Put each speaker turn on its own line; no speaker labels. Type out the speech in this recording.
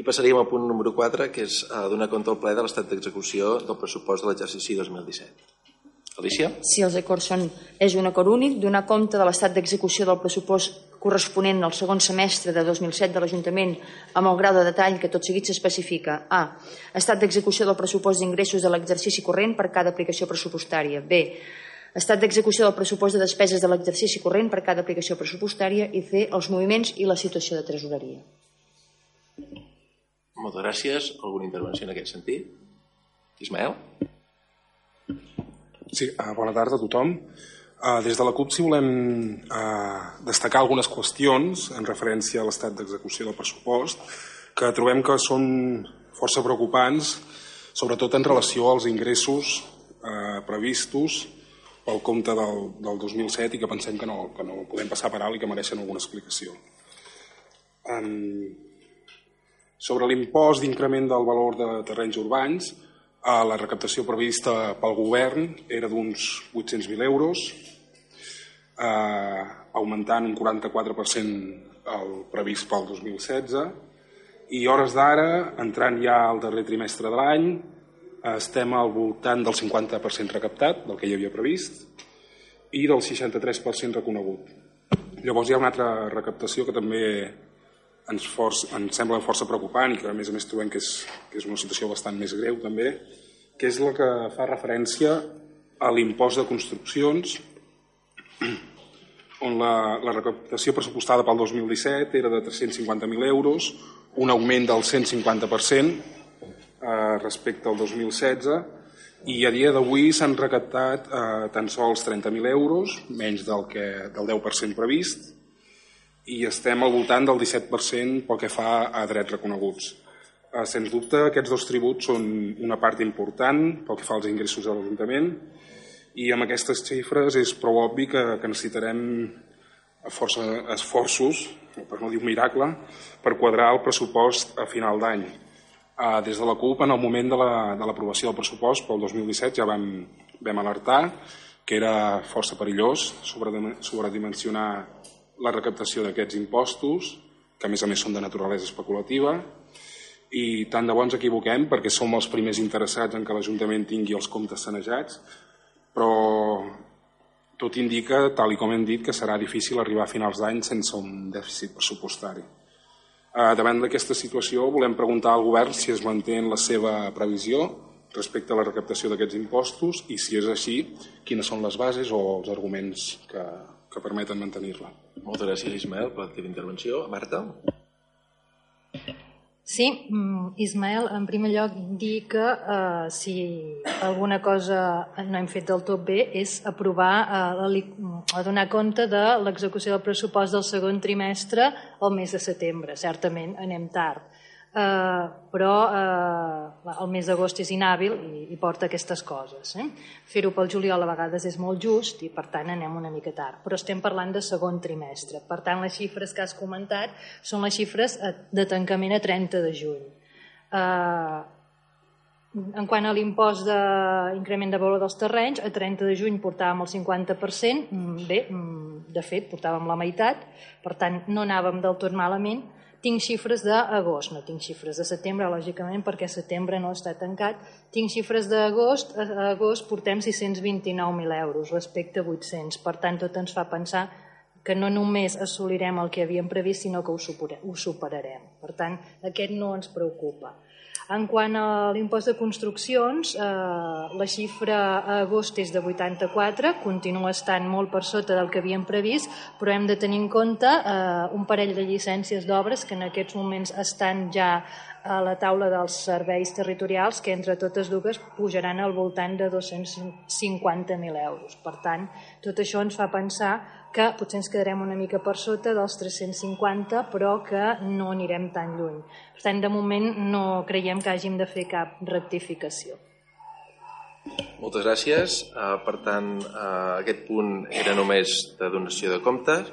I passaríem al punt número 4, que és uh, donar compte al ple de l'estat d'execució del pressupost de l'exercici 2017. Alicia?
Si els acords són, és un acord únic, donar compte de l'estat d'execució del pressupost corresponent al segon semestre de 2007 de l'Ajuntament amb el grau de detall que tot seguit s'especifica. A. Estat d'execució del pressupost d'ingressos de l'exercici corrent per cada aplicació pressupostària. B. Estat d'execució del pressupost de despeses de l'exercici corrent per cada aplicació pressupostària. I C. Els moviments i la situació de tresoreria.
Moltes gràcies. Alguna intervenció en aquest sentit? Ismael?
Sí, uh, bona tarda a tothom. Uh, des de la CUP si volem uh, destacar algunes qüestions en referència a l'estat d'execució del pressupost que trobem que són força preocupants, sobretot en relació als ingressos previstos pel compte del, del 2007 i que pensem que no, que no podem passar per alt i que mereixen alguna explicació. Um, sobre l'impost d'increment del valor de terrenys urbans, a la recaptació prevista pel govern era d'uns 800.000 euros, eh, augmentant un 44% el previst pel 2016 i hores d'ara, entrant ja al darrer trimestre de l'any, estem al voltant del 50% recaptat, del que hi havia previst, i del 63% reconegut. Llavors hi ha una altra recaptació que també ens, forç, ens sembla força preocupant i que a més a més trobem que és, que és una situació bastant més greu també, que és la que fa referència a l'impost de construccions on la, la recaptació pressupostada pel 2017 era de 350.000 euros, un augment del 150% eh, respecte al 2016 i a dia d'avui s'han recaptat eh, tan sols 30.000 euros, menys del, que, del 10% previst, i estem al voltant del 17% pel que fa a drets reconeguts. Eh, sens dubte, aquests dos tributs són una part important pel que fa als ingressos de l'Ajuntament i amb aquestes xifres és prou obvi que, que necessitarem força esforços, per no dir un miracle, per quadrar el pressupost a final d'any. Eh, des de la CUP, en el moment de l'aprovació la, de del pressupost pel 2017, ja vam, vam alertar que era força perillós sobredimensionar la recaptació d'aquests impostos, que a més a més són de naturalesa especulativa, i tant de bo ens equivoquem perquè som els primers interessats en que l'Ajuntament tingui els comptes sanejats, però tot indica, tal i com hem dit, que serà difícil arribar a finals d'any sense un dèficit pressupostari. Eh, davant d'aquesta situació volem preguntar al govern si es manté en la seva previsió respecte a la recaptació d'aquests impostos i si és així, quines són les bases o els arguments que, que permeten mantenir-la.
Moltes gràcies, Ismael, per la teva intervenció. Marta?
Sí, mm, Ismael, en primer lloc dir que eh, si alguna cosa no hem fet del tot bé és aprovar, eh, a donar compte de l'execució del pressupost del segon trimestre al mes de setembre. Certament anem tard eh, però eh, el mes d'agost és inhàbil i, i porta aquestes coses. Eh? Fer-ho pel juliol a vegades és molt just i per tant anem una mica tard, però estem parlant de segon trimestre. Per tant, les xifres que has comentat són les xifres eh, de tancament a 30 de juny. Eh, en quant a l'impost d'increment de valor dels terrenys, a 30 de juny portàvem el 50%, mm, bé, mm, de fet, portàvem la meitat, per tant, no anàvem del tot malament, tinc xifres d'agost, no tinc xifres de setembre, lògicament, perquè setembre no està tancat. Tinc xifres d'agost, a agost portem 629.000 euros respecte a 800. Per tant, tot ens fa pensar que no només assolirem el que havíem previst, sinó que ho superarem. Per tant, aquest no ens preocupa. En quant a l'impost de construccions, eh, la xifra a agost és de 84, continua estant molt per sota del que havíem previst, però hem de tenir en compte eh, un parell de llicències d'obres que en aquests moments estan ja a la taula dels serveis territorials que entre totes dues pujaran al voltant de 250.000 euros. Per tant, tot això ens fa pensar que potser ens quedarem una mica per sota dels 350, però que no anirem tan lluny. Per tant, de moment no creiem que hàgim de fer cap rectificació.
Moltes gràcies. Uh, per tant, uh, aquest punt era només de donació de comptes